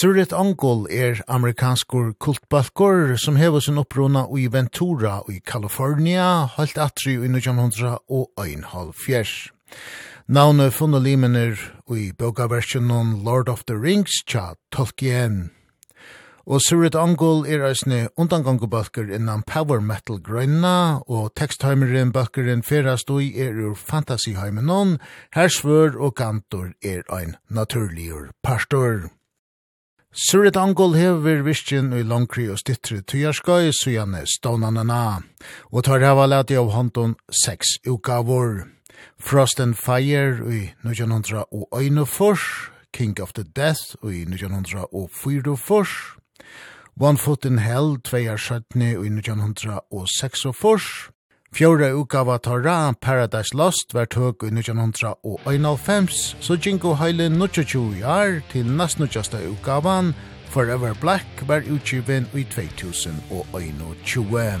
Surit Angol er amerikanskur kultbalkor som hever sin opprona i Ventura i California, holdt atri i 1900 og ein halv fjers. Navnet funne limener i bokaversjonen Lord of the Rings tja Tolkien. Og Surit Angol er eisne undangangubalker innan power metal grønna, og tekstheimeren balkeren ferast ui er ur fantasyheimenon, hersvør og gantor er ein naturligur pastor. Surit Angol hever virkjen i langkri og stittri tyjarskøy, sujane stånanana, og tar hava leti av håndon seks ukavor. Frost and Fire i 1900 og Øynefors, King of the Death i 1900 og Fyrofors, One Foot in Hell, tveier sjøttni i 1906 og Seksofors, Fjóra utgava Torra Paradise Lost var tøk i 1991, så Jinko heile 22 år til nastnudjasta utgavan Forever Black var utgiven i 2021.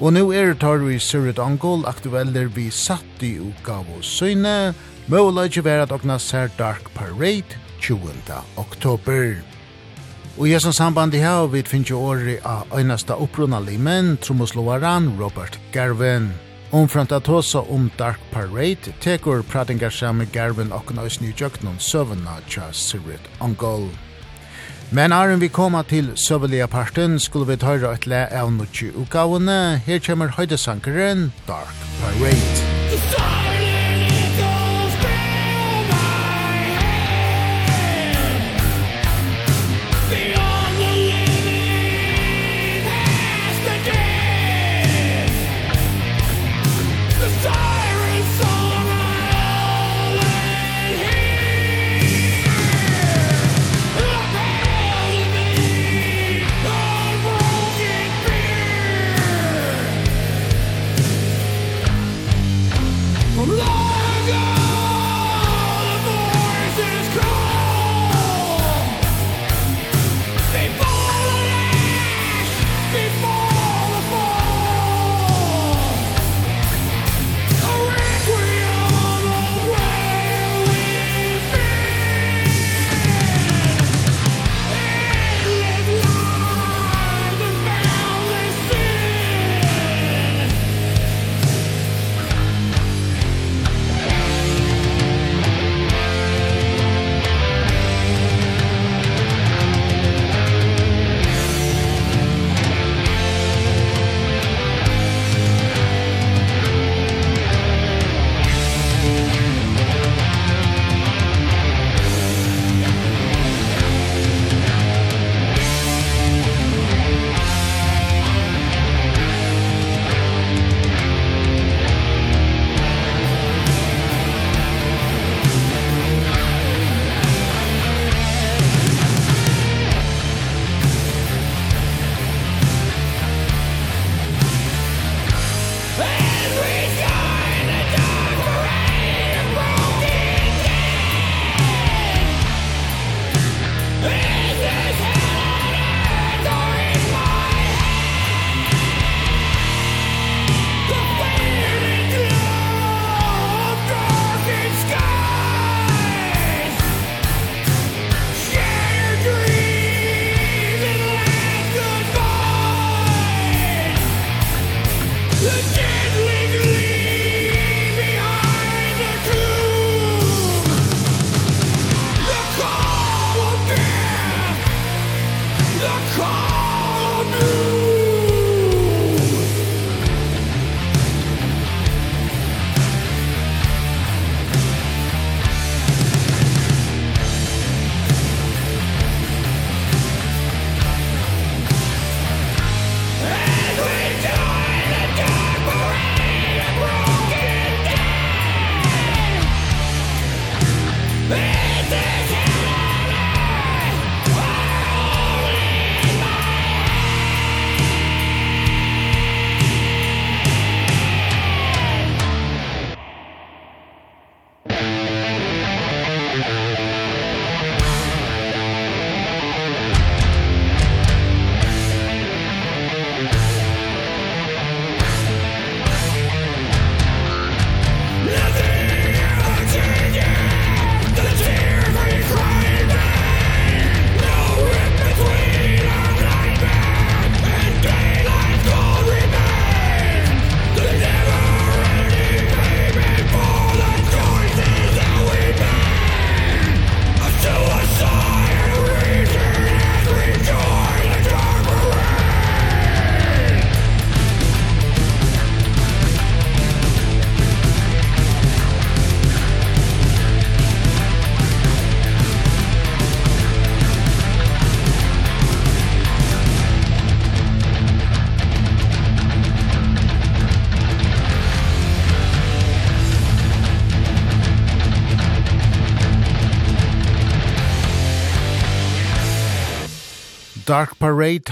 Og nu er tar vi Surit Angol aktueller vi satt i utgavo søgne, måla ikke være at okna ser Dark Parade 20. oktober. Og i hesson samband i her, vi finner jo åri av øynasta opprunnalig menn, tromoslovaren Robert Garvin. Omframt at hosa om Dark Parade, tekur pratingar samme Garvin og nøys nyjøknon søvna tja Sirit Angol. Men arren vi koma til søvelige parten, skulle vi tøyra et le av nukki utgavene. Her kommer høydesankeren Dark Parade. Dark Parade!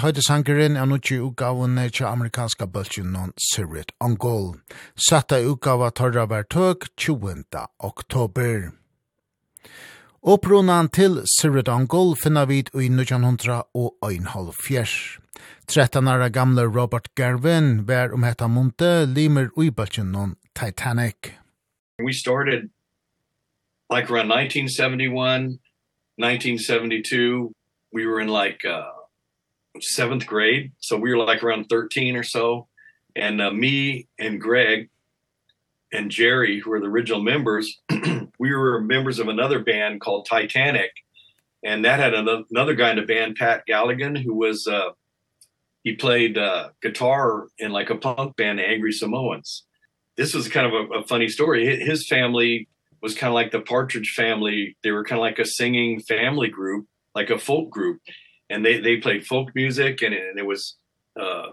høyde sangeren er nokje utgaven til amerikanska bølgen non Sirit Angol. Satta utgava torra var tøk 20. oktober. Opprunan til Sirit Angol Goal finna vid i 1900 og 1,5 13 år gamle Robert Garvin var om hetta munte limer ui bølgen non Titanic. We started like around 1971, 1972. We were in like uh, seventh grade so we were like around 13 or so and uh, me and Greg and Jerry who were the original members we were members of another band called Titanic and that had another, another guy in the band Pat Galligan who was uh he played uh guitar in like a punk band Angry Samoans. This was kind of a, a funny story. His family was kind of like the Partridge family. They were kind of like a singing family group like a folk group and they they played folk music and and it was uh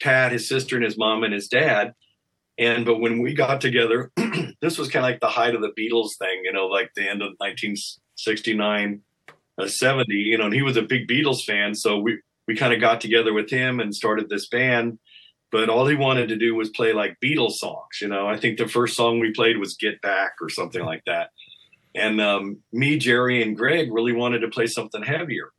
Tad his sister and his mom and his dad. And but when we got together this was kind of like the height of the Beatles thing you know like the end of 1969 uh, 70 you know and he was a big Beatles fan. So we we kind of got together with him and started this band. But all he wanted to do was play like Beatles songs you know. I think the first song we played was Get Back or something like that. And um me Jerry and Greg really wanted to play something heavier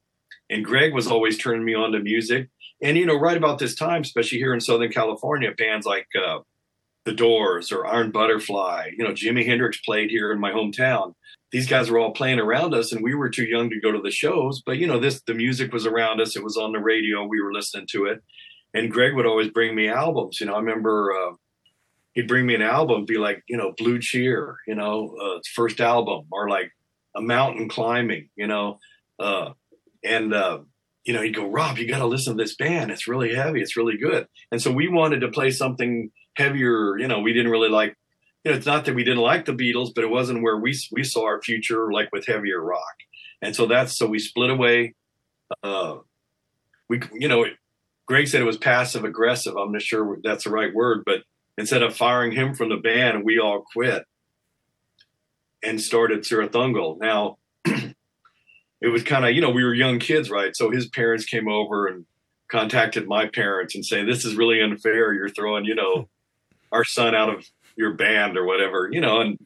and Greg was always turning me on to music. And you know, right about this time, especially here in Southern California, bands like uh The Doors or Iron Butterfly, you know, Jimi Hendrix played here in my hometown. These guys were all playing around us and we were too young to go to the shows, but you know, this the music was around us, it was on the radio, we were listening to it. And Greg would always bring me albums, you know, I remember uh he'd bring me an album be like, you know, Blue Cheer, you know, uh first album or like A Mountain Climbing, you know, uh and uh you know he'd go rob you got to listen to this band. It's really heavy. It's really good. And so we wanted to play something heavier. You know we didn't really like you know it's not that we didn't like the beatles but it wasn't where we we saw our future like with heavier rock. And so that's so we split away uh we you know greg said it was passive aggressive i'm not sure that's the right word but instead of firing him from the band we all quit and started sirathungal now it was kind of you know we were young kids right so his parents came over and contacted my parents and say this is really unfair you're throwing you know our son out of your band or whatever you know and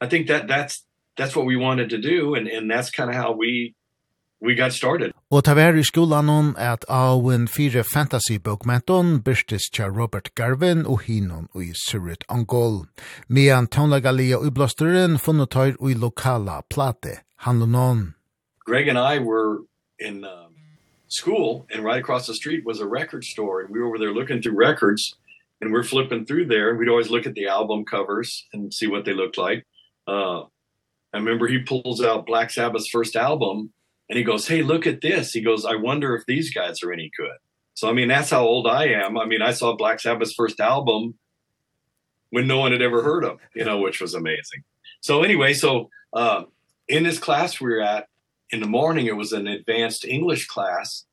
i think that that's that's what we wanted to do and and that's kind of how we we got started Og ta vær i skolan hon at Awen fire fantasy bokmenton byrstis tja Robert Garvin og hinon og i Surit Angol. Mian taunlagalia og blåsteren funnet tøyr og i lokala plate handlun hon. Greg and I were in um, school and right across the street was a record store and we were over there looking through records and we're flipping through there and we'd always look at the album covers and see what they looked like. Uh I remember he pulls out Black Sabbath's first album and he goes, "Hey, look at this." He goes, "I wonder if these guys are any good." So I mean, that's how old I am. I mean, I saw Black Sabbath's first album when no one had ever heard of, you know, which was amazing. So anyway, so uh, in this class we were at in the morning it was an advanced English class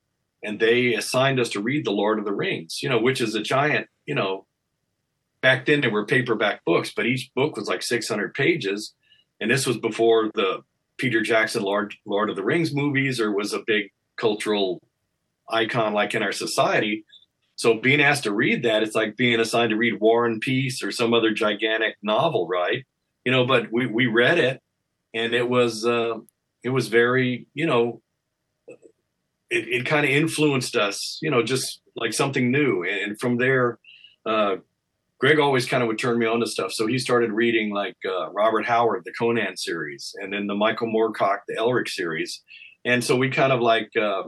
and they assigned us to read The Lord of the Rings, you know, which is a giant, you know, back then there were paperback books, but each book was like 600 pages and this was before the Peter Jackson Lord Lord of the Rings movies or was a big cultural icon like in our society. So being asked to read that it's like being assigned to read War and Peace or some other gigantic novel, right? You know, but we we read it and it was uh it was very you know it it kind of influenced us you know just like something new and, and from there uh Greg always kind of would turn me on to stuff so he started reading like uh Robert Howard the Conan series and then the Michael Moorcock the Elric series and so we kind of like uh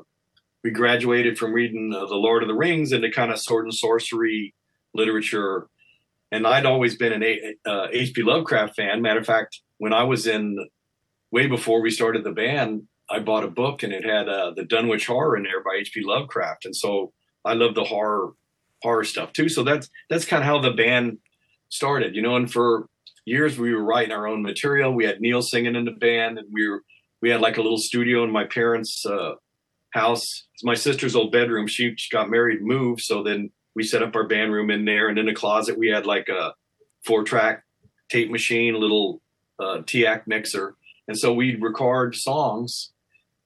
we graduated from reading uh, the Lord of the Rings into kind of sword and sorcery literature and I'd always been an H.P. Uh, H.P. Lovecraft fan matter of fact when I was in way before we started the band, I bought a book and it had uh, the Dunwich Horror in there by H.P. Lovecraft, and so I love the horror horror stuff too. So that's that's kind of how the band started, you know. And for years we were writing our own material. We had Neil singing in the band, and we were we had like a little studio in my parents' uh, house. It's my sister's old bedroom. She got married, moved, so then we set up our band room in there. And in the closet, we had like a four track tape machine, a little uh, TAC mixer And so we'd record songs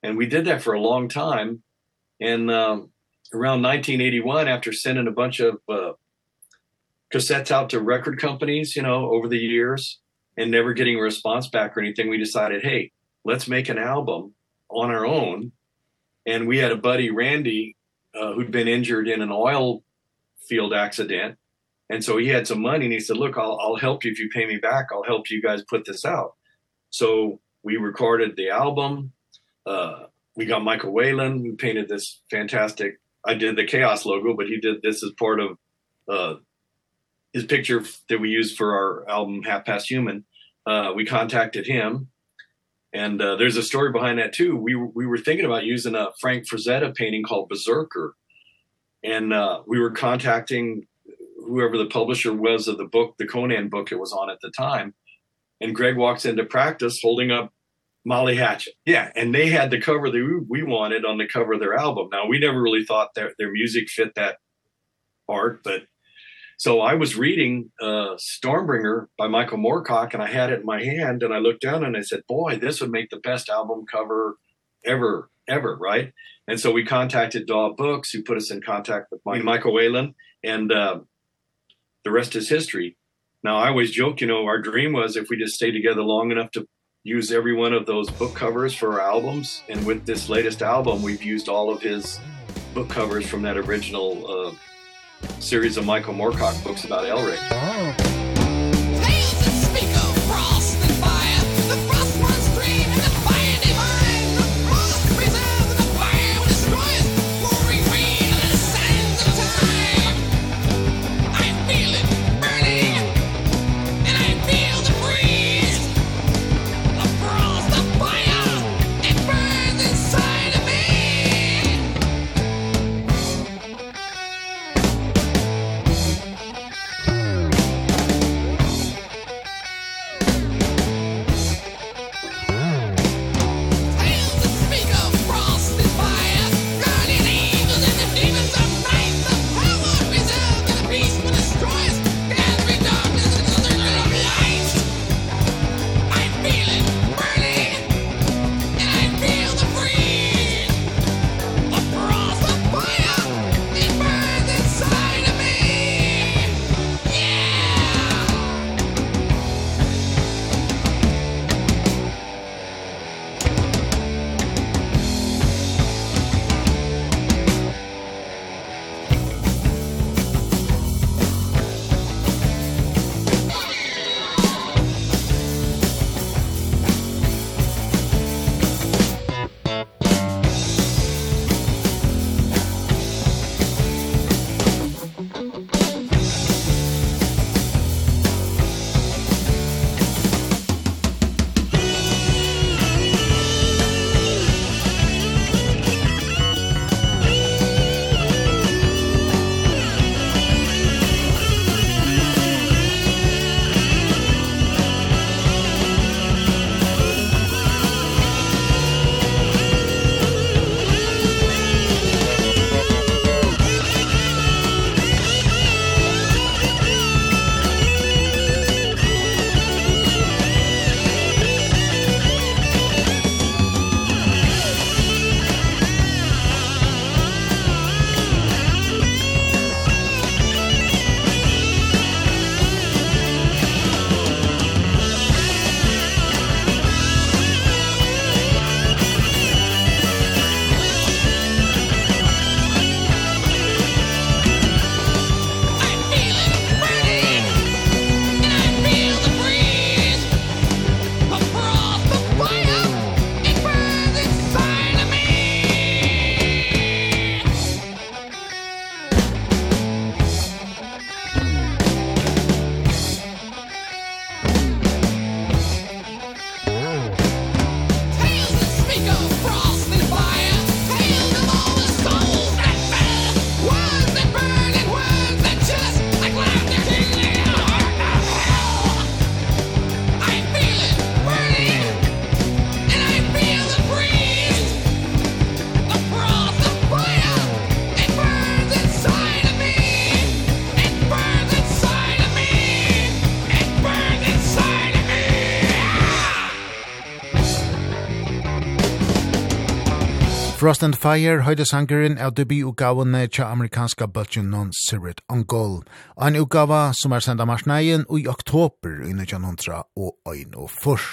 and we did that for a long time. And um, around 1981, after sending a bunch of uh, cassettes out to record companies, you know, over the years and never getting a response back or anything, we decided, hey, let's make an album on our own. And we had a buddy, Randy, uh, who'd been injured in an oil field accident. And so he had some money and he said, "Look, I'll I'll help you if you pay me back. I'll help you guys put this out." So we recorded the album uh we got Michael Whalen who painted this fantastic I did the Chaos logo but he did this as part of uh his picture that we used for our album Half Past Human. Uh we contacted him and uh, there's a story behind that too. We we were thinking about using a Frank Frazetta painting called Berserker and uh we were contacting whoever the publisher was of the book the Conan book it was on at the time and Greg walks into practice holding up Molly Hatchet. Yeah, and they had the cover that we wanted on the cover of their album. Now we never really thought their their music fit that art, but so I was reading uh Stormbringer by Michael Moorcock and I had it in my hand and I looked down and I said, "Boy, this would make the best album cover ever ever, right?" And so we contacted Daw Books who put us in contact with Michael Whalen and uh the rest is history. Now I always joke, you know, our dream was if we just stay together long enough to use every one of those book covers for our albums and with this latest album we've used all of his book covers from that original uh series of Michael Moorcock books about Elric. Oh. Frost and Fire høyde sangeren av debutgavene til amerikanska bøltjunnen Sirit Angol. En utgave som er sendt av marsneien i oktober i 1900 og øyn og furs.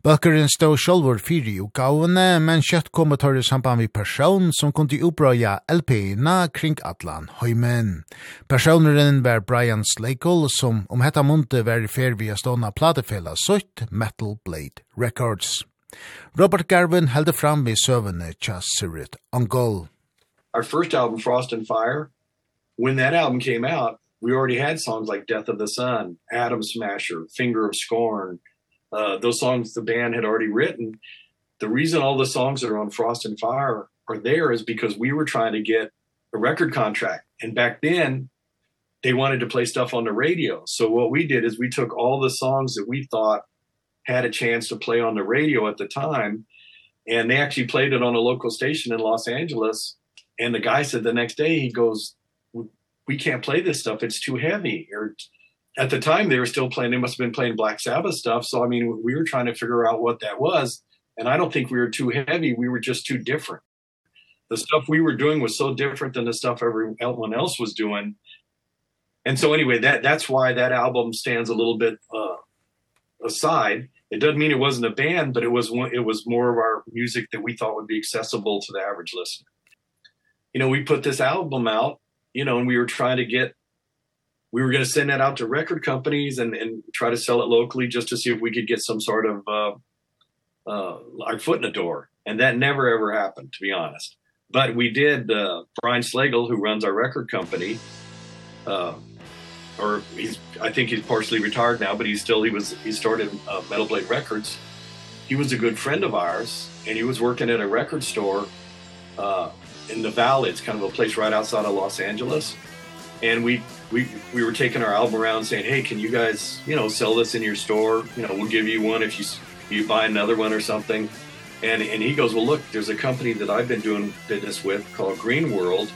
Bøkeren stod sjolvor fyri i utgavene, men kjøtt kom og tørre samband med person som kunne utbrøya LP-na kring Atlan Høymen. Personeren var Brian Slakel, som om hetta munte var i fer via stående platefella sutt Metal Blade Records. Robert Garvin held fram við søvnene tja Sirit Angol. Our first album, Frost and Fire, when that album came out, we already had songs like Death of the Sun, Atom Smasher, Finger of Scorn. Uh, those songs the band had already written. The reason all the songs that are on Frost and Fire are there is because we were trying to get a record contract. And back then, they wanted to play stuff on the radio. So what we did is we took all the songs that we thought had a chance to play on the radio at the time and they actually played it on a local station in Los Angeles and the guy said the next day he goes we can't play this stuff. It's too heavy. Or at the time they were still playing they must have been playing Black Sabbath stuff. So I mean we were trying to figure out what that was and I don't think we were too heavy. We were just too different. The stuff we were doing was so different than the stuff everyone else was doing. And so anyway that that's why that album stands a little bit uh aside it doesn't mean it wasn't a band but it was one it was more of our music that we thought would be accessible to the average listener. You know we put this album out you know and we were trying to get we were going to send that out to record companies and and try to sell it locally just to see if we could get some sort of uh uh our foot in the door. And that never ever happened to be honest. But we did uh Brian Slagle who runs our record company uh, or he's I think he's partially retired now, but he still he was he started uh, Metal Blade Records. He was a good friend of ours and he was working at a record store uh in the valley. It's kind of a place right outside of Los Angeles. And we we we were taking our album around saying, "Hey, can you guys, you know, sell this in your store? You know, we'll give you one if you you buy another one or something." And and he goes, "Well, look, there's a company that I've been doing business with called Green World."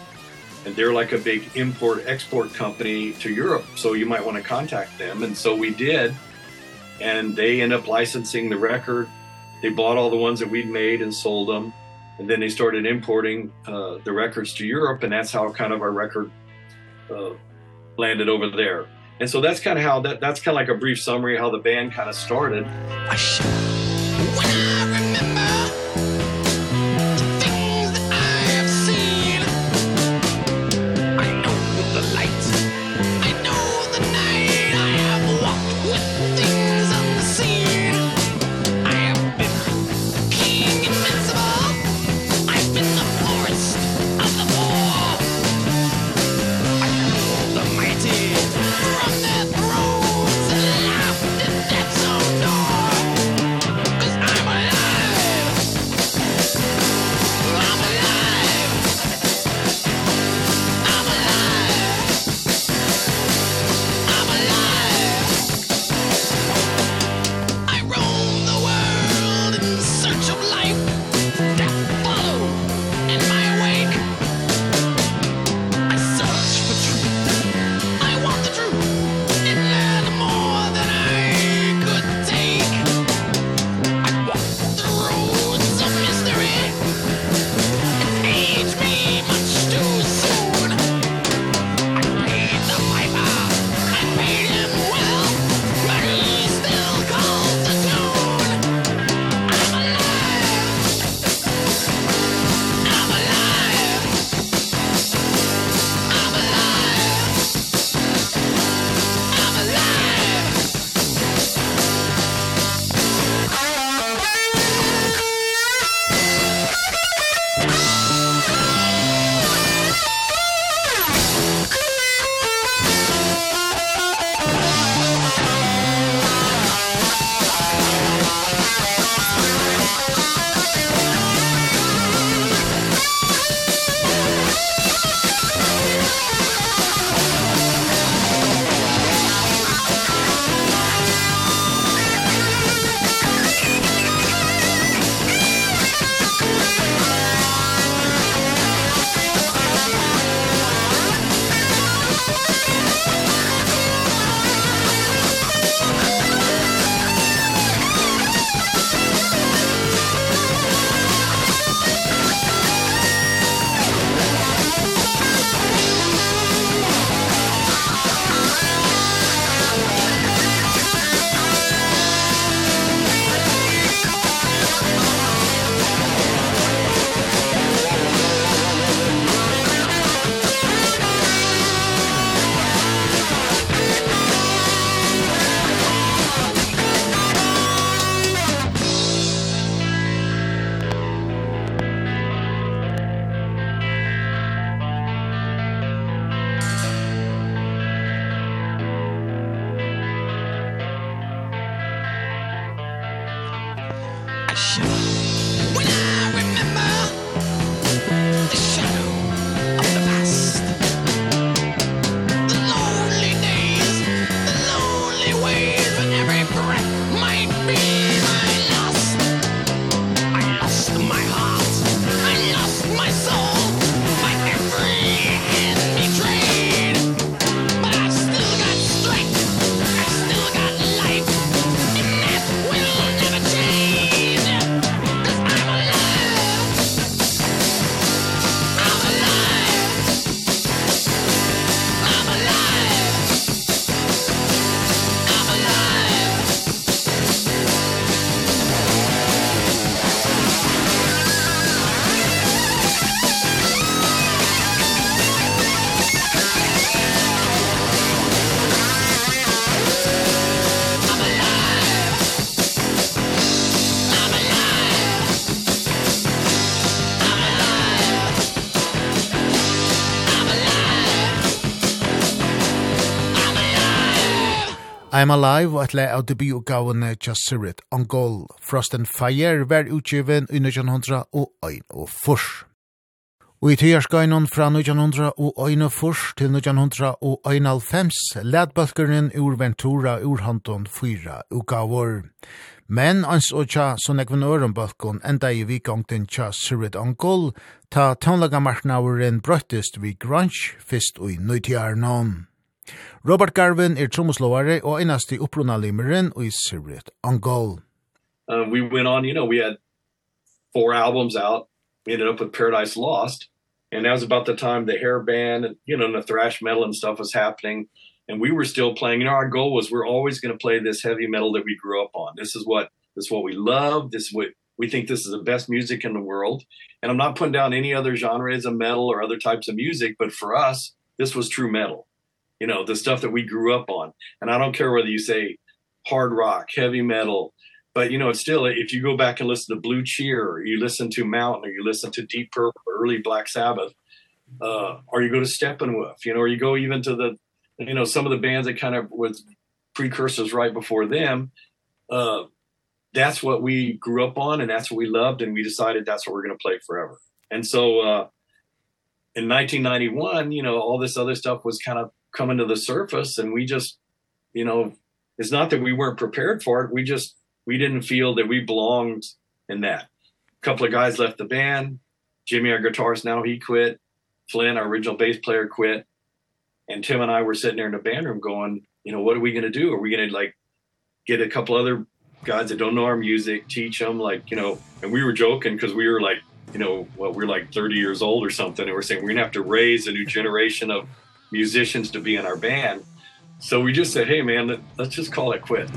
and they're like a big import export company to Europe so you might want to contact them. And so we did and they end up licensing the record. They bought all the ones that we'd made and sold them and then they started importing uh the records to Europe and that's how kind of our record uh landed over there. And so that's kind of how that that's kind of like a brief summary of how the band kind of started. I should. I'm Alive og et le av debutgavene Just Sirit, on goal, Frost and Fire, var utgiven i 1901 og ein og furs. Og i tiderskøynen fra 1901 og ein og furs til 1901 og ein alfems, led balkeren ur Ventura ur hanton fyra utgavor. Men ans og tja som ekven øren balkon enda i vikongten tja Sirit on goal, ta tånlaga marknaveren brøttest vi grunge, fyrst og i nøytidarnån. Robert Garvin er trommeslåare og eneste opprona limeren i Sirret on Goal. Um, we went on, you know, we had four albums out. We ended up with Paradise Lost. And that was about the time the hair band and, you know, and the thrash metal and stuff was happening. And we were still playing. You know, our goal was we're always going to play this heavy metal that we grew up on. This is what, this is what we love. This is what we think this is the best music in the world. And I'm not putting down any other genres of metal or other types of music. But for us, this was true metal you know the stuff that we grew up on. And i don't care whether you say hard rock heavy metal but you know it's still if you go back and listen to blue cheer or you listen to mountain or you listen to deep purple early black sabbath uh or you go to steppenwolf you know or you go even to the you know some of the bands that kind of was precursors right before them uh that's what we grew up on and that's what we loved and we decided that's what we're going to play forever. And so uh in 1991 you know all this other stuff was kind of coming to the surface and we just you know it's not that we weren't prepared for it we just we didn't feel that we belonged in that. A couple of guys left the band. Jimmy our guitarist now he quit. Flynn our original bass player quit. And Tim and I were sitting there in the band room going you know what are we going to do? Are we going to like get a couple other guys that don't know our music teach them like you know and we were joking cuz we were like you know what well, we're like 30 years old or something and we're saying we're going to have to raise a new generation of musicians to be in our band. So we just said hey man let's just call it quit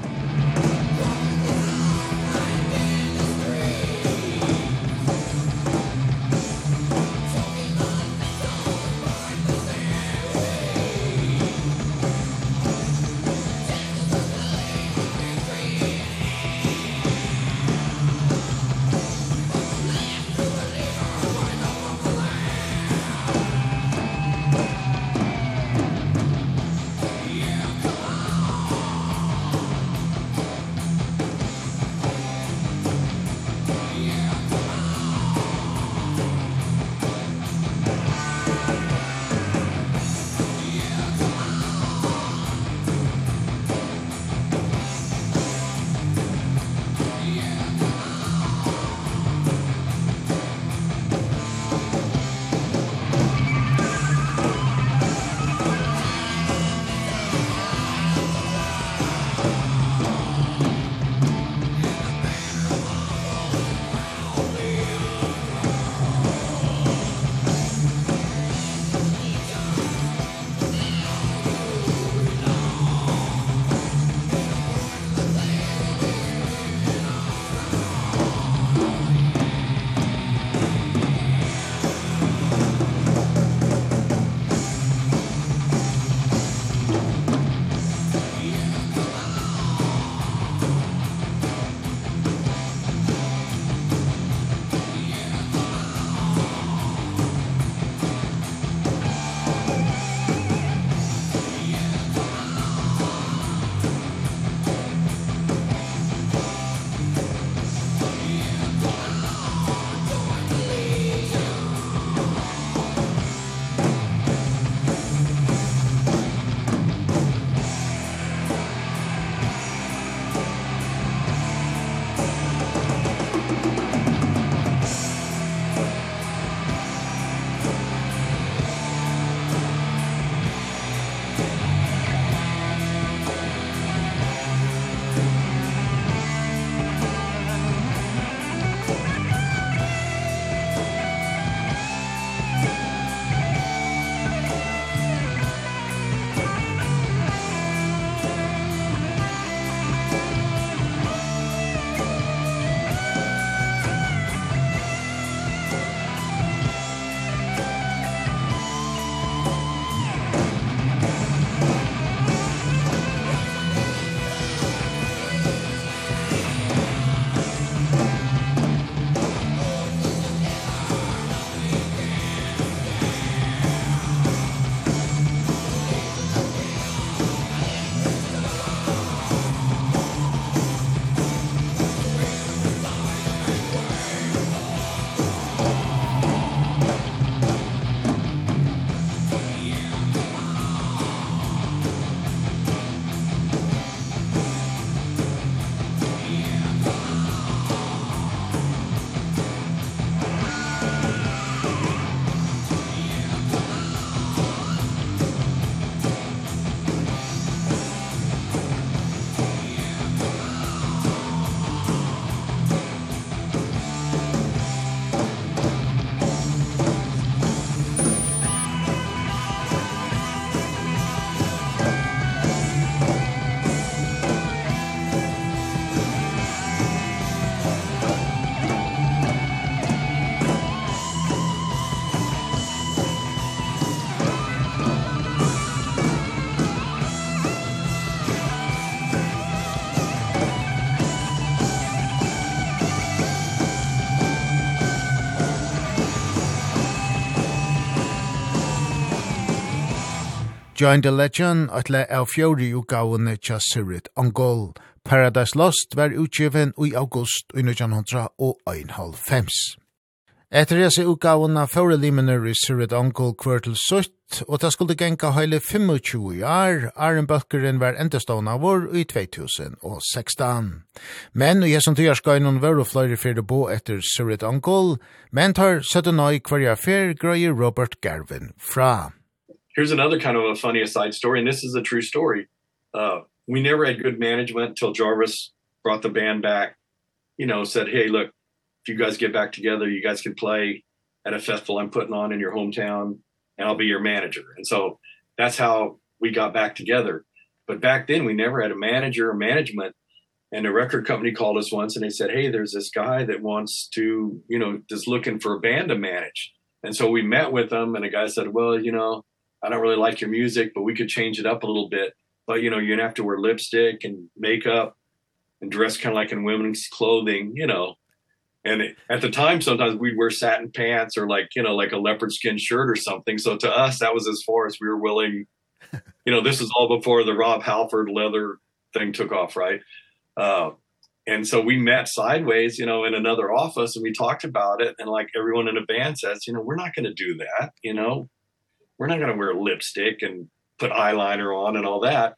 Join the Legend atle av fjori utgavene tja Sirit Angol. Paradise Lost var utgiven i august i 1900 og 1,5. Etter hese utgavene fjore limener i Sirit Angol kvartel til sutt, og det skulle genka heile 25 år, Arjen Bøkkeren var endestående vår i 2016. Men i hesen tida skal noen være flere fyrir bo etter Sirit Angol, men tar 17 år hver jeg fyr grøyer Robert Garvin fra here's another kind of a funny aside story and this is a true story. Uh we never had good management until Jarvis brought the band back you know said hey look if you guys get back together you guys can play at a festival I'm putting on in your hometown and I'll be your manager. And so that's how we got back together. But back then we never had a manager or management and a record company called us once and they said hey there's this guy that wants to you know just looking for a band to manage. And so we met with them and the guy said well you know I don't really like your music, but we could change it up a little bit. But you know, you're going to have to wear lipstick and makeup and dress kind of like in women's clothing, you know. And it, at the time sometimes we'd wear satin pants or like, you know, like a leopard skin shirt or something. So to us that was as far as we were willing. You know, this is all before the Rob Halford leather thing took off, right? Uh and so we met sideways you know in another office and we talked about it and like everyone in a band says you know we're not going to do that you know we're not going to wear lipstick and put eyeliner on and all that.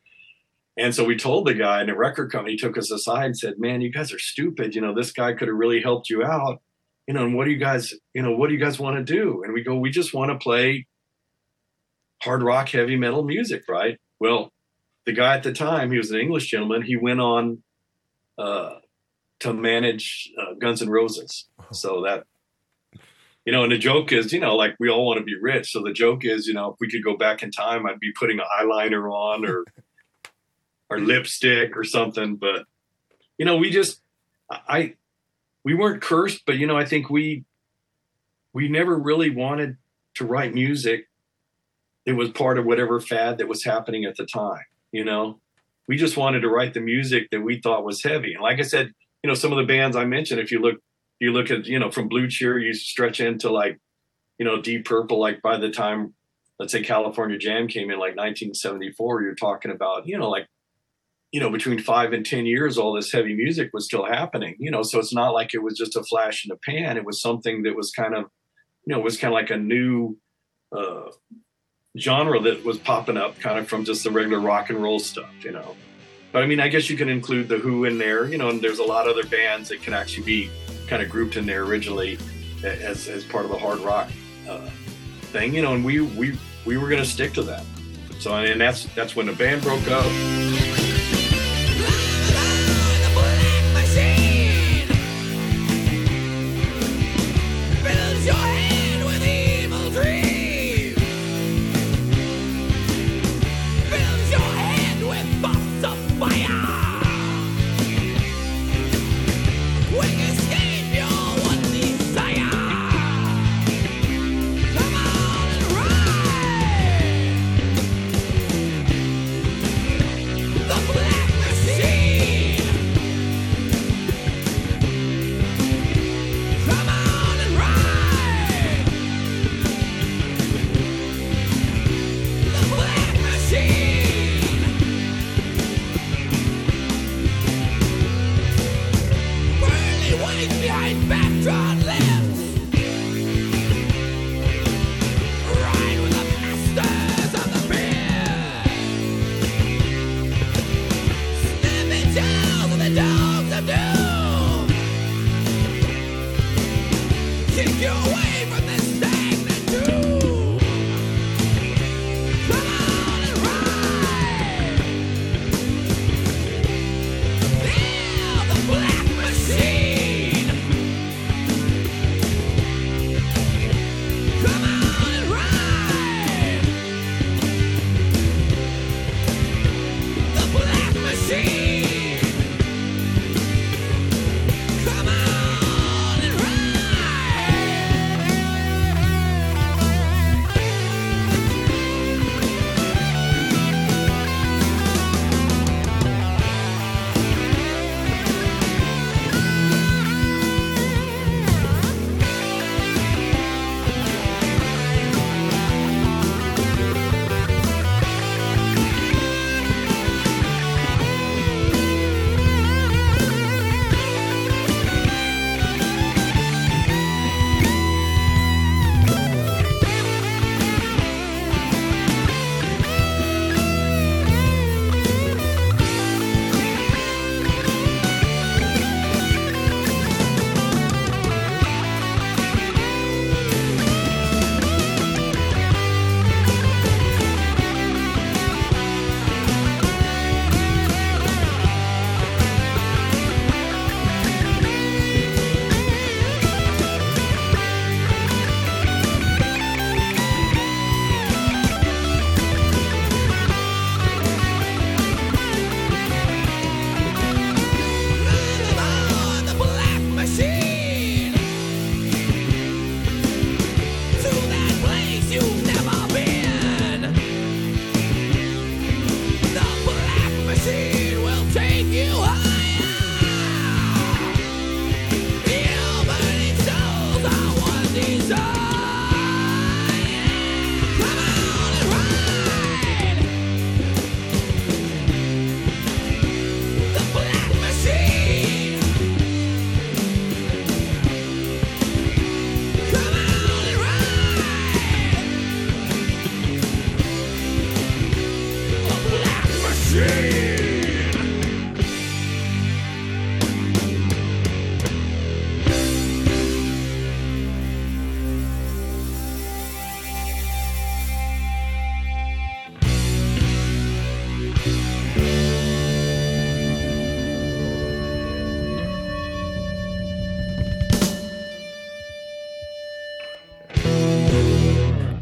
And so we told the guy and the record company took us aside and said, "Man, you guys are stupid. You know, this guy could have really helped you out. You know, and what do you guys, you know, what do you guys want to do?" And we go, "We just want to play hard rock heavy metal music, right?" Well, the guy at the time, he was an English gentleman. He went on uh to manage uh, Guns N' Roses. So that you know and the joke is you know like we all want to be rich. So the joke is you know if we could go back in time I'd be putting an eyeliner on or or lipstick or something. But you know we just I we weren't cursed but you know I think we we never really wanted to write music it was part of whatever fad that was happening at the time you know? We just wanted to write the music that we thought was heavy. And like I said you know some of the bands I mentioned if you look you look at you know from blue cheer you stretch into like you know deep purple like by the time let's say California Jam came in like 1974 you're talking about you know like you know between 5 and 10 years all this heavy music was still happening you know? So it's not like it was just a flash in the pan. It was something that was kind of you know was kind of like a new uh genre that was popping up kind of from just the regular rock and roll stuff you know? But i mean i guess you can include the who in there you know and there's a lot of other bands that can actually be kind of grouped in there originally as as part of the hard rock uh thing you know and we we we were going to stick to that. So and that's that's when the band broke up.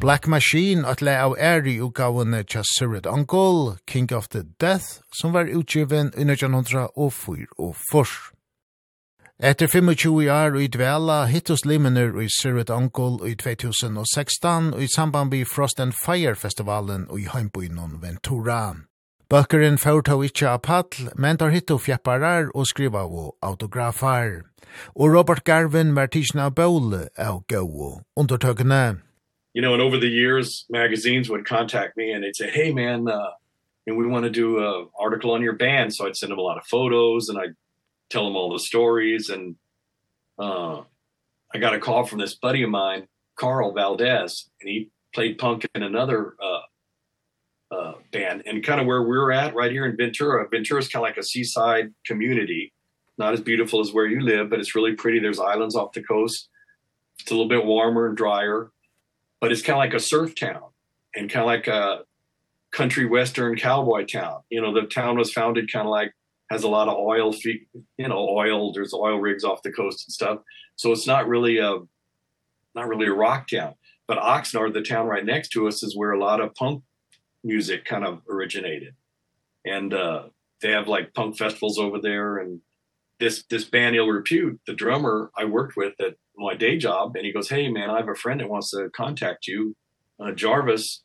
Black Machine at le av æri utgavene tja Sirit Uncle, King of the Death, som var utgiven i 1904 og fors. Etter 25 år i dvela hittus limener i Sirit Uncle i 2016 og i samband med Frost and Fire festivalen i heimbynon Ventura. Bøkeren fyrtå ikkje av paddl, men tar hittu fjepparar og skriva av autografar. Og Robert Garvin var tidsna av bøle av gau undertøkene you know and over the years magazines would contact me and they'd say hey man uh and we want to do a article on your band. So I'd send them a lot of photos and I'd tell them all the stories and uh I got a call from this buddy of mine Carl Valdez and he played punk in another uh uh band. And kind of where we're at right here in Ventura Ventura's kind of like a seaside community. Not as beautiful as where you live but it's really pretty. There's islands off the coast. It's a little bit warmer and drier but it's kind of like a surf town and kind of like a country western cowboy town. You know the town was founded kind of like has a lot of oil you know oil there's oil rigs off the coast and stuff. So it's not really a not really a rock town. But Oxnard the town right next to us is where a lot of punk music kind of originated. And uh they have like punk festivals over there. And this this band ill repute the drummer I worked with at my day job and he goes hey man i have a friend that wants to contact you uh, jarvis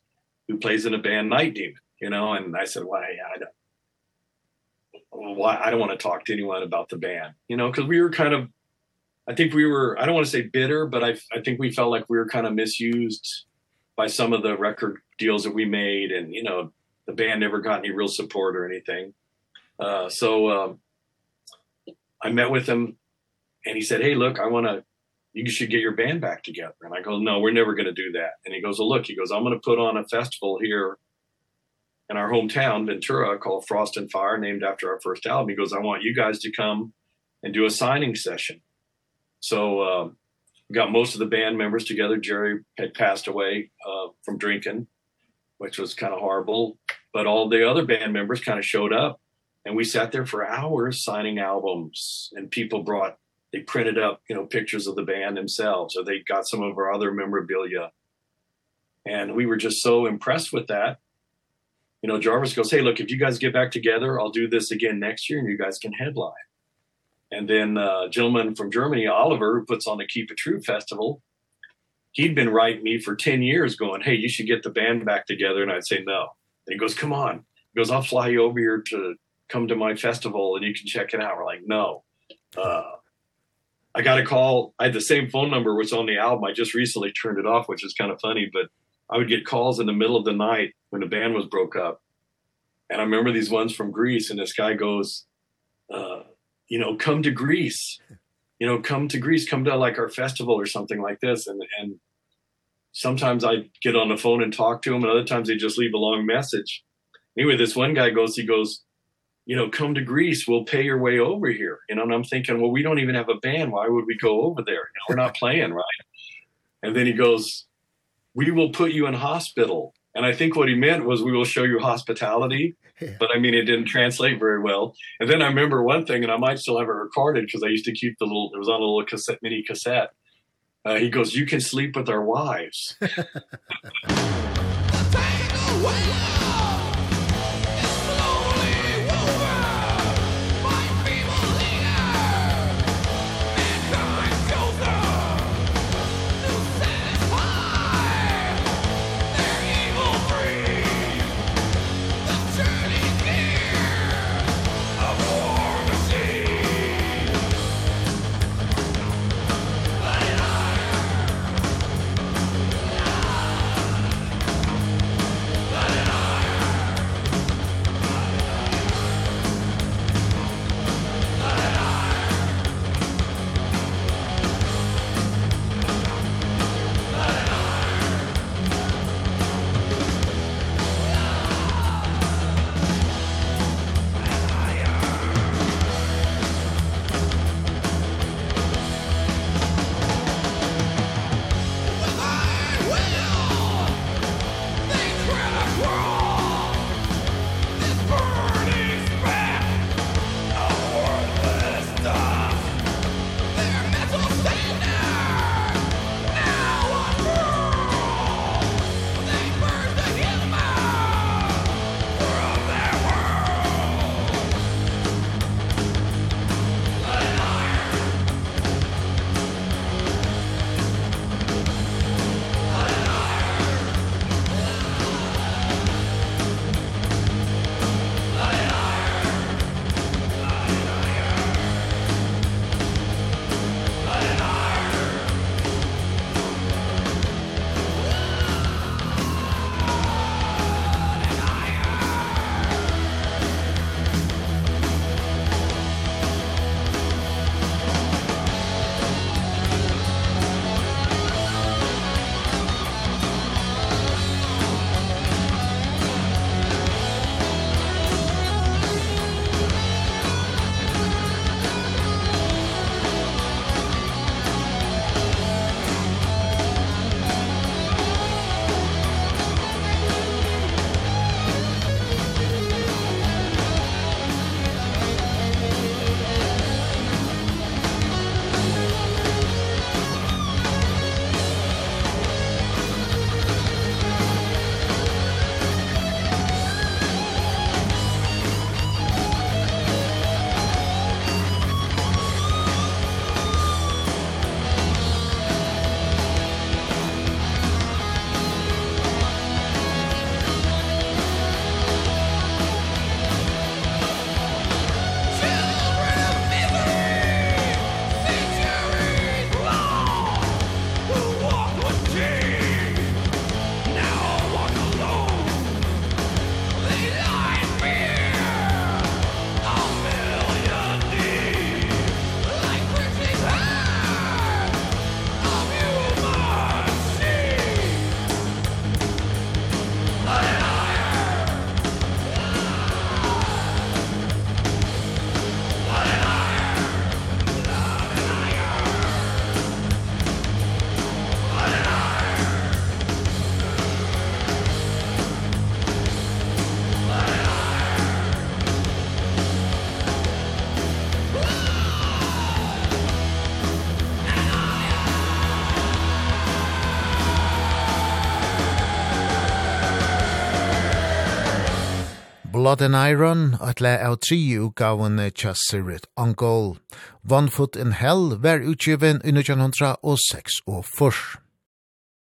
who plays in a band night demon you know? And i said why well, i don't why I don't want to talk to anyone about the band you know? Cuz we were kind of I think we were I don't want to say bitter but I I think we felt like we were kind of misused by some of the record deals that we made and you know the band never got any real support or anything. Uh so um I met with him and he said hey look I want to you should get your band back together. And I go, no, we're never going to do that. And he goes, well, look, he goes, I'm going to put on a festival here in our hometown, Ventura, called Frost and Fire, named after our first album. He goes, I want you guys to come and do a signing session. So, um, we got most of the band members together. Jerry had passed away, uh, from drinking, which was kind of horrible, but all the other band members kind of showed up and we sat there for hours signing albums and people brought they printed up you know pictures of the band themselves or they got some of our other memorabilia. And we were just so impressed with that. You know Jarvis goes hey look if you guys get back together I'll do this again next year and you guys can headline. And then uh gentleman from Germany Oliver who puts on the Keep It True festival he'd been writing me for 10 years going hey you should get the band back together. And I'd say no. And he goes come on. He goes I'll fly you over here to come to my festival and you can check it out. We're like no. Uh I got a call. I had the same phone number which on the album. I just recently turned it off, which is kind of funny, but I would get calls in the middle of the night when the band was broke up. And I remember these ones from Greece and this guy goes uh you know, come to Greece. You know, come to Greece, come to like our festival or something like this and and sometimes I get on the phone and talk to him and other times they just leave a long message. Anyway, this one guy goes he goes you know come to Greece we'll pay your way over here. You know and I'm thinking well we don't even have a band. Why would we go over there? You know, we're not playing right? And then he goes we will put you in hospital. And I think what he meant was we will show you hospitality yeah. but I mean it didn't translate very well. And then I remember one thing and I might still have it recorded because I used to keep the little it was on a little cassette mini cassette. Uh, he goes you can sleep with our wives. Take away Blood and Iron, at le av tri utgaven tja Sirit Angol. One Foot in Hell var utgiven i 1906 og furs.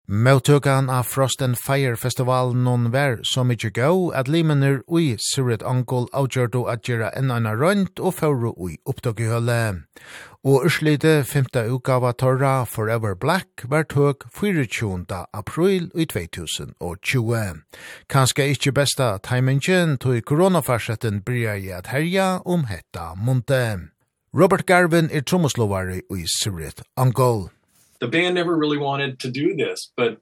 Møtøkan av Frost and Fire Festival non var så mykje gau at limener ui Sirit Angol avgjørdo at gjerra enn anna rønt og fyrru ui opptøkihølle og urslite 5. utgava Torra Forever Black var tøk 24. april i 2020. Kanskje ikkje besta timingen tog koronafarsetten bryr i at herja om hetta munte. Robert Garvin er trommeslåare i Sirit Angol. The band never really wanted to do this, but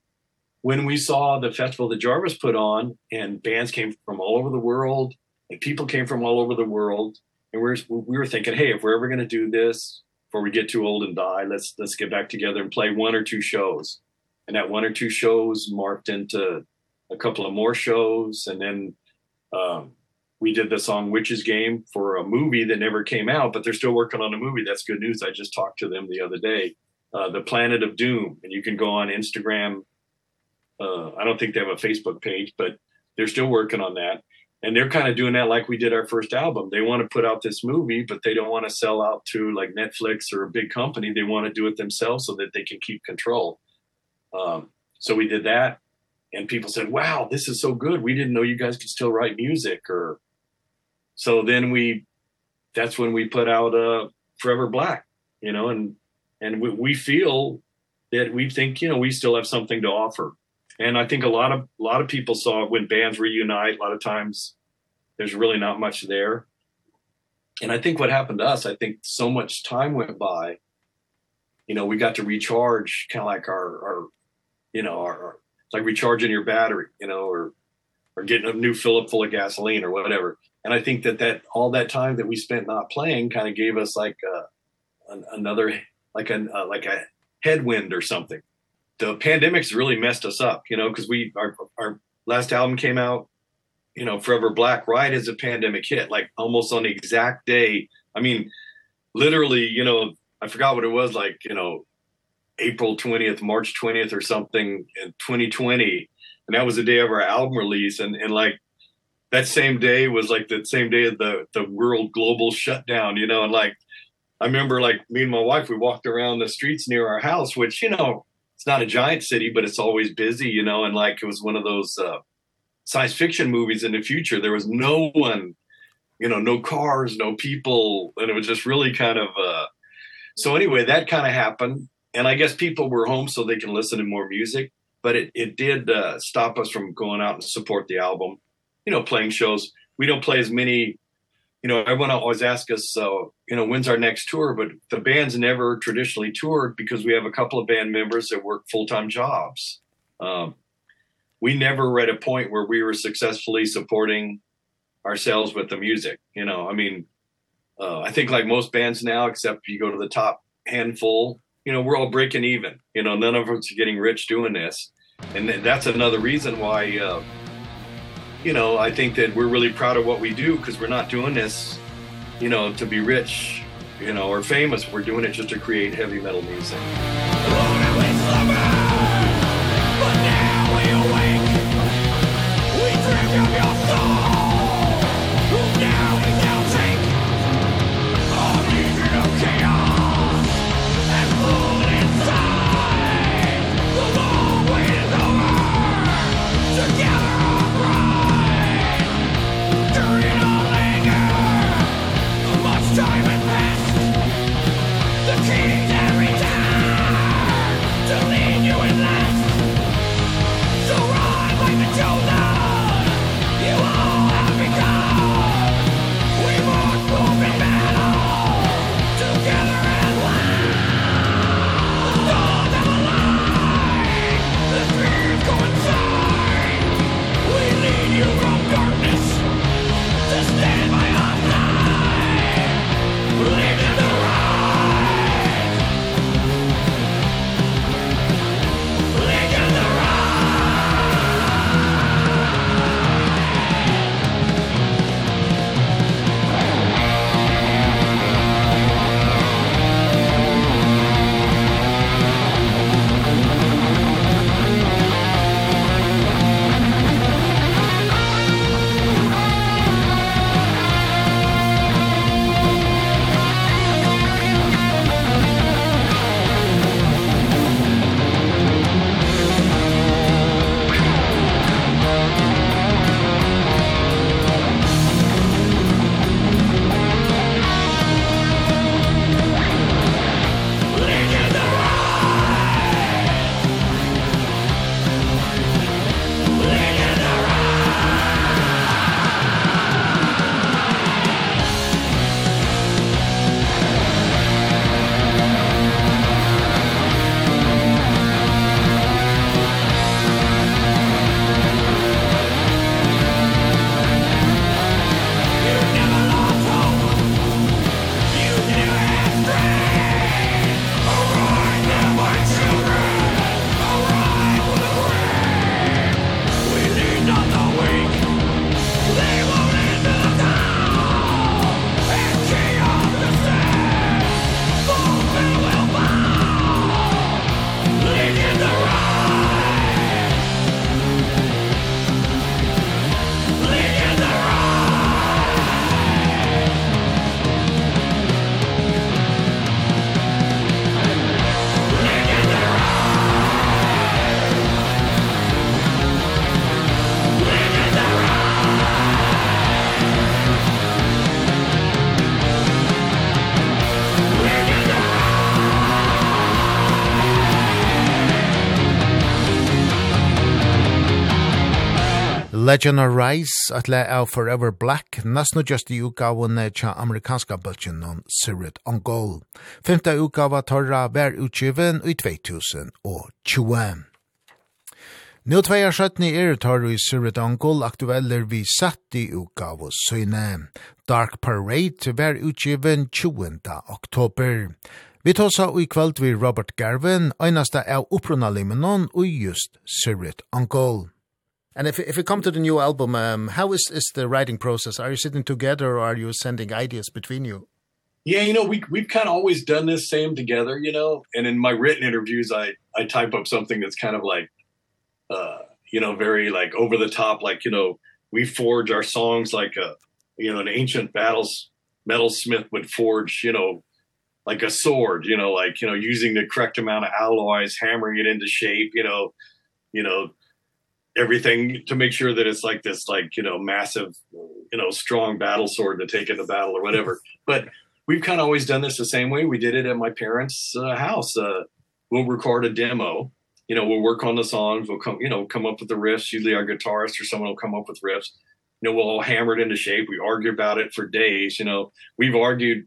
when we saw the festival that Jarvis put on and bands came from all over the world and people came from all over the world and we were we were thinking hey if we're ever going to do this before we get too old and die let's let's get back together and play one or two shows. And that one or two shows marked into a couple of more shows and then um we did the song witch's Game for a movie that never came out but they're still working on a movie. That's good news. I just talked to them the other day. Uh The Planet of Doom. And you can go on Instagram. Uh I don't think they have a Facebook page but they're still working on that and they're kind of doing that like we did our first album. They want to put out this movie but they don't want to sell out to like Netflix or a big company. They want to do it themselves so that they can keep control. Um so we did that and people said wow this is so good. We didn't know you guys could still write music or so then we that's when we put out uh Forever Black you know and and we we feel that we think you know we still have something to offer and I think a lot of a lot of people saw when bands reunite a lot of times there's really not much there. And I think what happened to us I think so much time went by you know we got to recharge kind of like our our you know our, our it's like recharging your battery you know or or getting a new fill up full of gasoline or whatever. And I think that that all that time that we spent not playing kind of gave us like a an, another like an uh, like a headwind or something the pandemic's really messed us up, you know, because we our our last album came out, you know, Forever Black right as a pandemic hit, like almost on the exact day. I mean, literally, you know, I forgot what it was like, you know, April 20th, March 20th or something in 2020. And that was the day of our album release and and like that same day was like the same day of the the world global shutdown, you know, and like I remember like me and my wife we walked around the streets near our house which you know it's not a giant city but it's always busy you know and like it was one of those uh science fiction movies in the future. There was no one you know no cars no people and it was just really kind of uh so anyway that kind of happened and i guess people were home so they can listen to more music but it it did uh, stop us from going out and support the album. You know playing shows. We don't play as many you know everyone always asks us so uh, you know when's our next tour but the band's never traditionally toured because we have a couple of band members that work full-time jobs. Um we never read a point where we were successfully supporting ourselves with the music you know i mean uh i think like most bands now except you go to the top handful you know we're all breaking even you know none of us are getting rich doing this. And that's another reason why uh you know, I think that we're really proud of what we do because we're not doing this, you know, to be rich, you know, or famous. We're doing it just to create heavy metal music. Hello. Legend rise at le av Forever Black, næst just i utgavene tja amerikanska bølgen om Sirit on Goal. Femta utgava torra vær utgiven i 2020. Nå tvei er skjøttene er tar i Sirit on Goal aktueller vi satt i utgave søgne. Dark Parade hver utgiven 20. oktober. Vi tar seg i kveld vi Robert Garvin, einasta av opprunna limenon og just Sirit on Goal. And if if we come to the new album, um, how is is the writing process? Are you sitting together or are you sending ideas between you? Yeah, you know, we we've kind of always done this same together, you know. And in my written interviews, I I type up something that's kind of like uh, you know, very like over the top like, you know, we forge our songs like a you know, an ancient battles metalsmith would forge, you know, like a sword, you know, like, you know, using the correct amount of alloys, hammering it into shape, you know, you know, everything to make sure that it's like this like you know massive you know strong battle sword to take into battle or whatever. But we've kind of always done this the same way. We did it at my parents uh, house. Uh, we'll record a demo. You know we'll work on the songs. We'll come you know come up with the riffs. Usually our guitarist or someone will come up with riffs. You know we'll all hammer it into shape. We argue about it for days. You know we've argued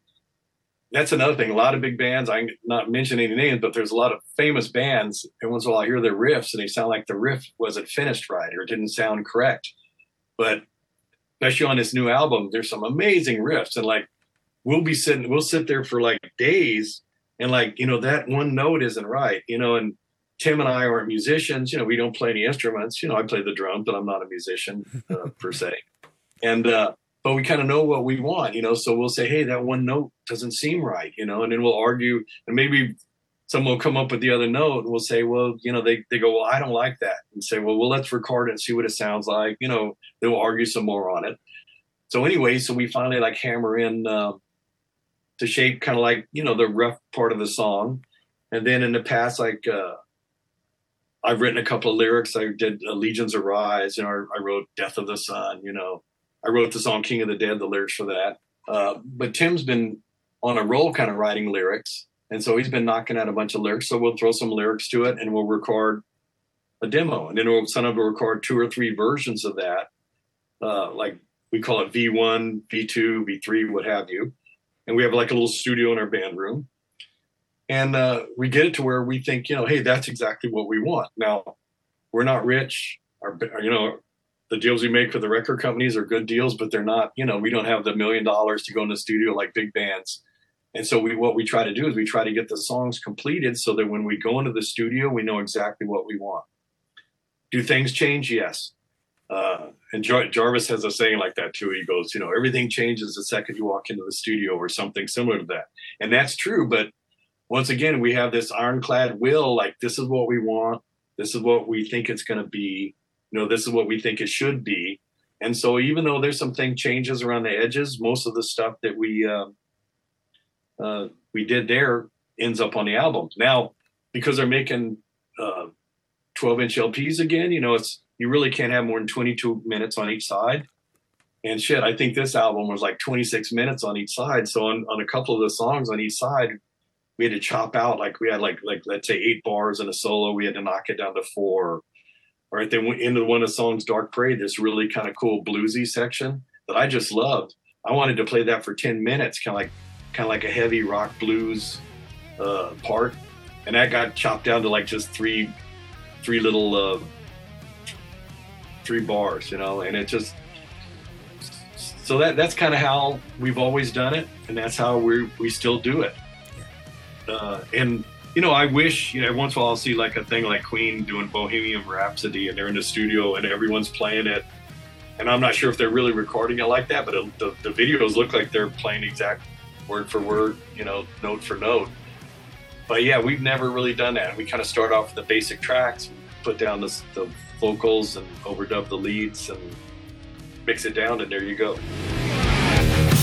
that's another thing. A lot of big bands, I'm not mentioning any names, but there's a lot of famous bands. And once in a while I hear their riffs and they sound like the riff wasn't finished right or it didn't sound correct. But especially on this new album, there's some amazing riffs. And like, we'll be sitting, we'll sit there for like days and like, you know, that one note isn't right, you know, and Tim and I aren't musicians, you know, we don't play any instruments. You know, I play the drums, but I'm not a musician uh, per se. And, uh, but we kind of know what we want you know so we'll say hey that one note doesn't seem right you know and then we'll argue and maybe someone will come up with the other note and we'll say well you know they they go well I don't like that and say well well let's record it and see what it sounds like you know they will argue some more on it. So anyway so we finally like hammer in uh, to shape kind of like you know the rough part of the song. And then in the past like uh I've written a couple of lyrics. I did legions Arise you know I wrote Death of the Sun you know I wrote the song King of the Dead, the lyrics for that. Uh, but Tim's been on a roll kind of writing lyrics. And so he's been knocking out a bunch of lyrics. So we'll throw some lyrics to it and we'll record a demo. And then we'll send up to record two or three versions of that. Uh, like we call it V1, V2, V3, what have you. And we have like a little studio in our band room. And uh, we get it to where we think, you know, hey, that's exactly what we want. Now, we're not rich. Our, you know, the deals we make for the record companies are good deals but they're not you know we don't have the million dollars to go in the studio like big bands. And so we what we try to do is we try to get the songs completed so that when we go into the studio we know exactly what we want. Do things change? Yes. Uh and Jar Jarvis has a saying like that too. He goes you know everything changes the second you walk into the studio or something similar to that. And that's true but once again we have this ironclad will like this is what we want this is what we think it's going to be you know this is what we think it should be. And so even though there's some thing changes around the edges most of the stuff that we uh uh we did there ends up on the album. Now because they're making uh 12 inch LPs again you know it's you really can't have more than 22 minutes on each side. And shit I think this album was like 26 minutes on each side. So on on a couple of the songs on each side we had to chop out like we had like like let's say eight bars in a solo. We had to knock it down to four right then we into one of the songs dark parade this really kind of cool bluesy section that i just loved. I wanted to play that for 10 minutes kind of like kind of like a heavy rock blues uh part. And that got chopped down to like just three three little uh three bars you know and it just so that that's kind of how we've always done it and that's how we we still do it. Uh and you know, I wish, you know, once in a while I'll see like a thing like Queen doing Bohemian Rhapsody and they're in the studio and everyone's playing it. And I'm not sure if they're really recording it like that, but it, the the videos look like they're playing exact word for word, you know, note for note. But yeah, we've never really done that. We kind of start off with the basic tracks, put down the the vocals and overdub the leads and mix it down and there you go.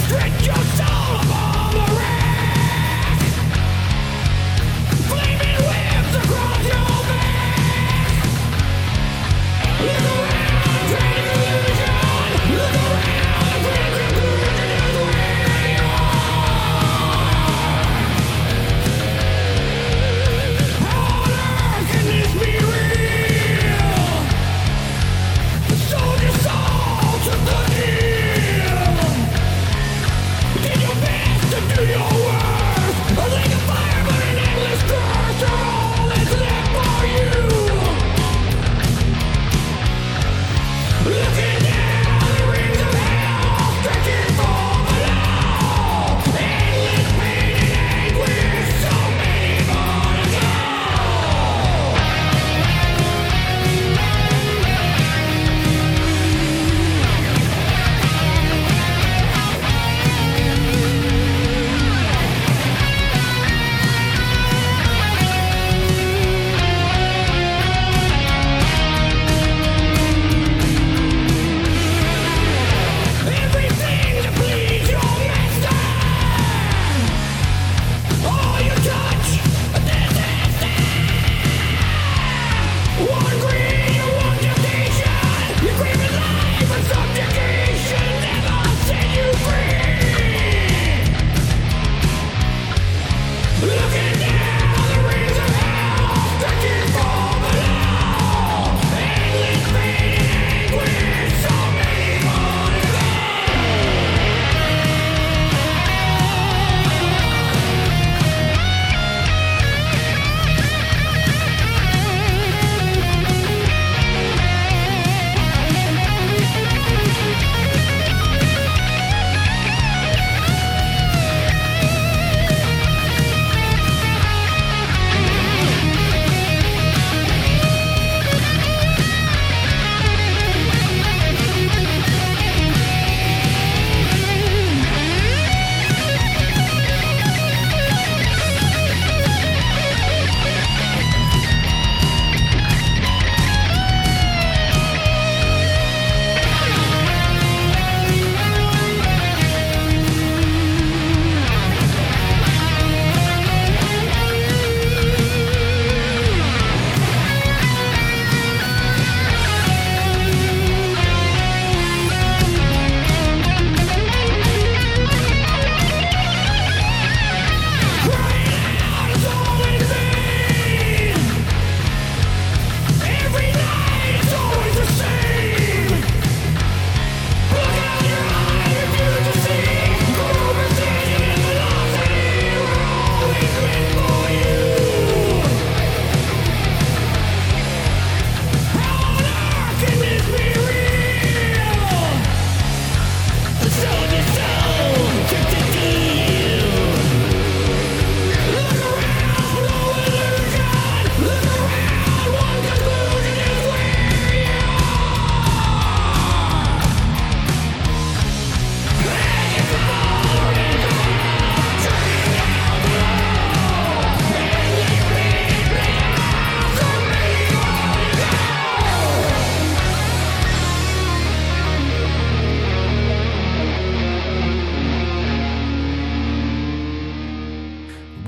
Drink your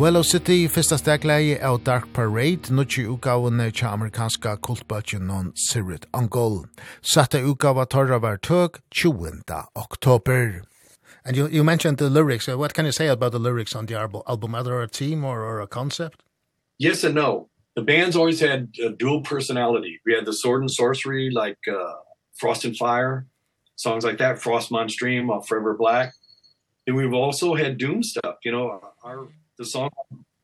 Willow City fyrsta stegleie av Dark Parade, nutje utgavene tja amerikanska kultbøtjen non Sirit Angol. Satte utgava torra var tøk 20. oktober. And you, you mentioned the lyrics. Uh, what can you say about the lyrics on the album? Are there a theme or, or a concept? Yes and no. The band's always had a dual personality. We had the sword and sorcery, like uh, Frost and Fire, songs like that, Frost Monstream, uh, Forever Black. And we've also had doom stuff, you know, our the song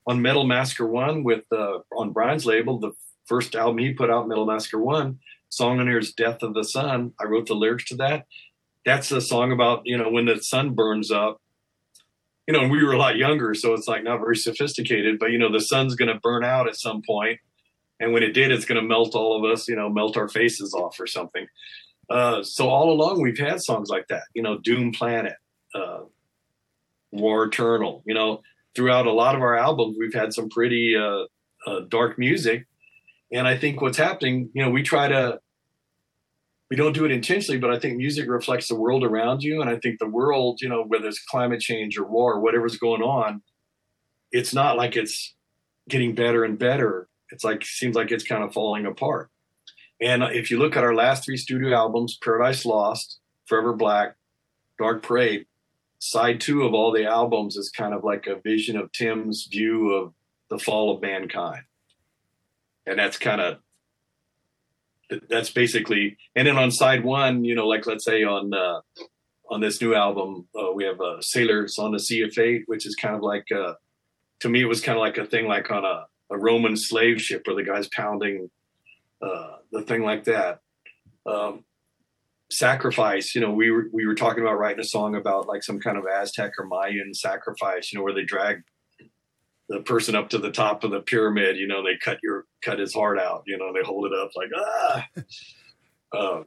on Metal Masker 1 with uh, on Brian's label, the first album he put out Metal Masker 1, song on here is Death of the Sun. I wrote the lyrics to that. That's a song about, you know, when the sun burns up. You know, and we were a lot younger, so it's like not very sophisticated, but you know, the sun's going to burn out at some point, and when it did, it's going to melt all of us, you know, melt our faces off or something. Uh so all along we've had songs like that, you know, Doom Planet, uh War Eternal, you know, throughout a lot of our albums we've had some pretty uh, uh dark music. And i think what's happening you know we try to we don't do it intentionally but i think music reflects the world around you. And i think the world you know whether it's climate change or war or whatever's going on it's not like it's getting better and better. It's like seems like it's kind of falling apart. And if you look at our last three studio albums paradise lost forever black dark parade side 2 of all the albums is kind of like a vision of Tim's view of the fall of mankind. And that's kind of that's basically and then on side 1, you know, like let's say on uh on this new album, uh, we have uh, Sailors on the Sea of Fate, which is kind of like uh to me it was kind of like a thing like on a a Roman slave ship where the guys pounding uh the thing like that. Um sacrifice you know we were we were talking about writing a song about like some kind of aztec or mayan sacrifice you know where they drag the person up to the top of the pyramid you know they cut your cut his heart out you know they hold it up like ah! Uh,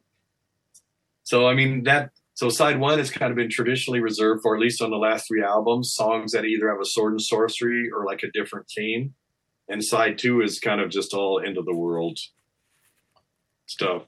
so i mean that so side one has kind of been traditionally reserved for at least on the last three albums songs that either have a sword and sorcery or like a different theme. And side 2 is kind of just all end of the world stuff.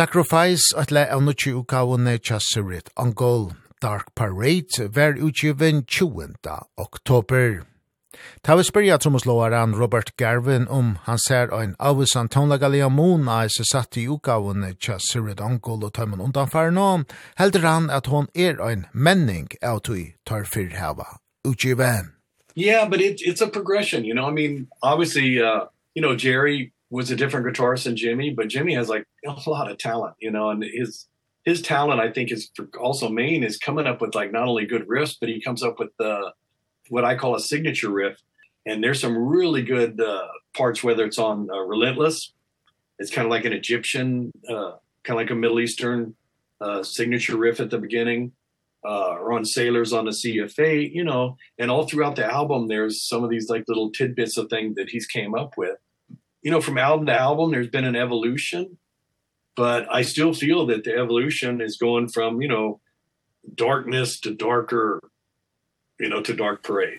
Sacrifice at le av nutje ukavone Chasserit Angol Dark Parade ver utgiven 20. oktober. Ta vi spyrja trommeslåaren Robert Garvin om han ser ein avisan moon a er satt i ukavone Chasserit Angol og tøymen undanfæren og heldur han at hon er ein menning av tui tar fyrhava utgiven. Yeah, but it, it's a progression, you know, I mean, obviously, uh, you know, Jerry was a different guitarist than Jimmy, but Jimmy has like a lot of talent, you know, and his his talent I think is also main is coming up with like not only good riffs, but he comes up with the what I call a signature riff. And there's some really good uh, parts whether it's on uh, Relentless. It's kind of like an Egyptian uh kind of like a Middle Eastern uh signature riff at the beginning uh or on Sailors on the Sea of Fate, you know, and all throughout the album there's some of these like little tidbits of things that he's came up with you know from album to album there's been an evolution but I still feel that the evolution is going from you know darkness to darker you know to dark parade.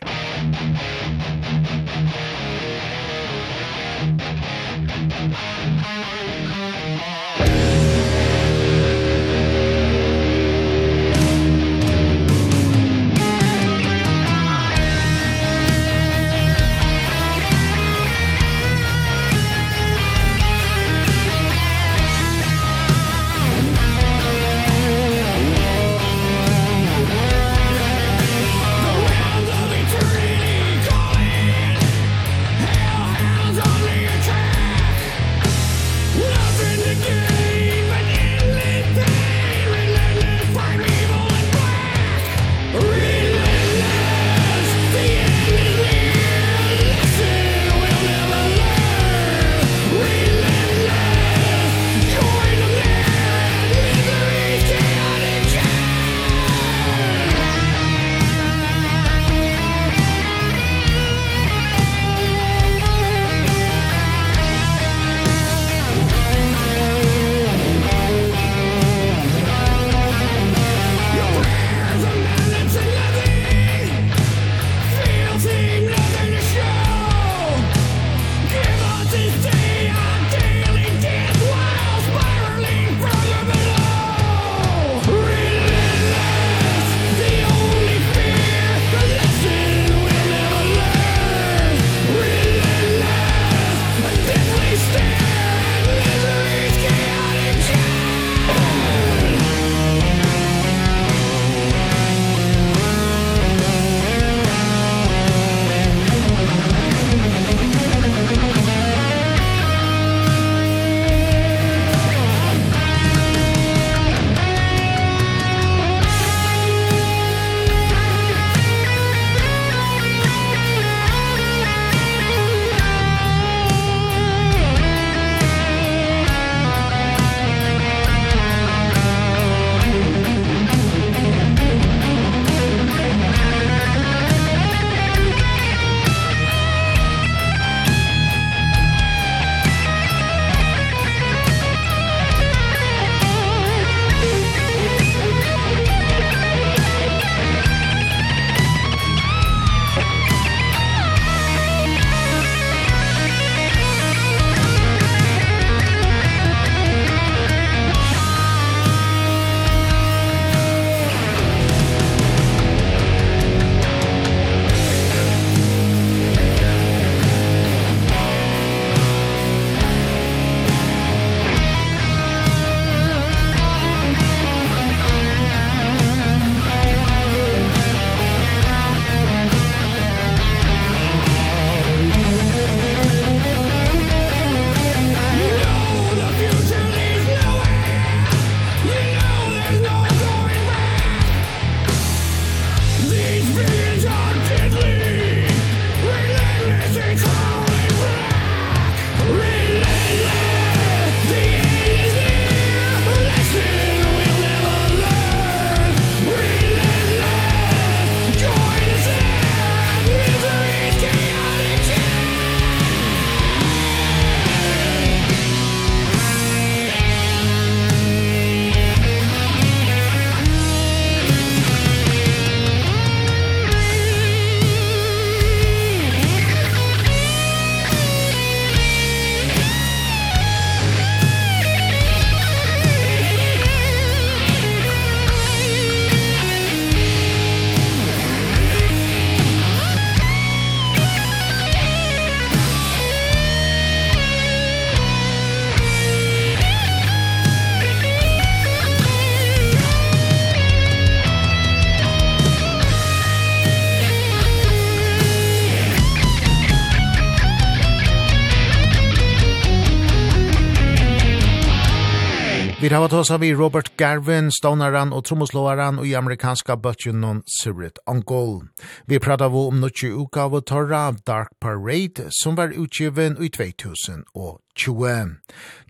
hava tosa vi Robert Garvin, stonaran og trommoslåaran og i amerikanska bøtjunnen Sirit Angol. Vi pratar om nutje uka av torra Dark Parade, som var utgiven i 2020.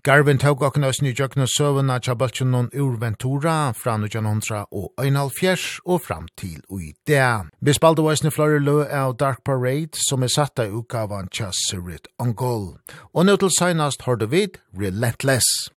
Garvin tåg okken oss nyjøkne søvna tja bøtjunnen ur Ventura fra 1900 og 1904 og fram til ui det. Vi spalte oss flore lø av Dark Parade, som er satta uka av tja Sirit Angol. Og nå til senast har du vid Relentless.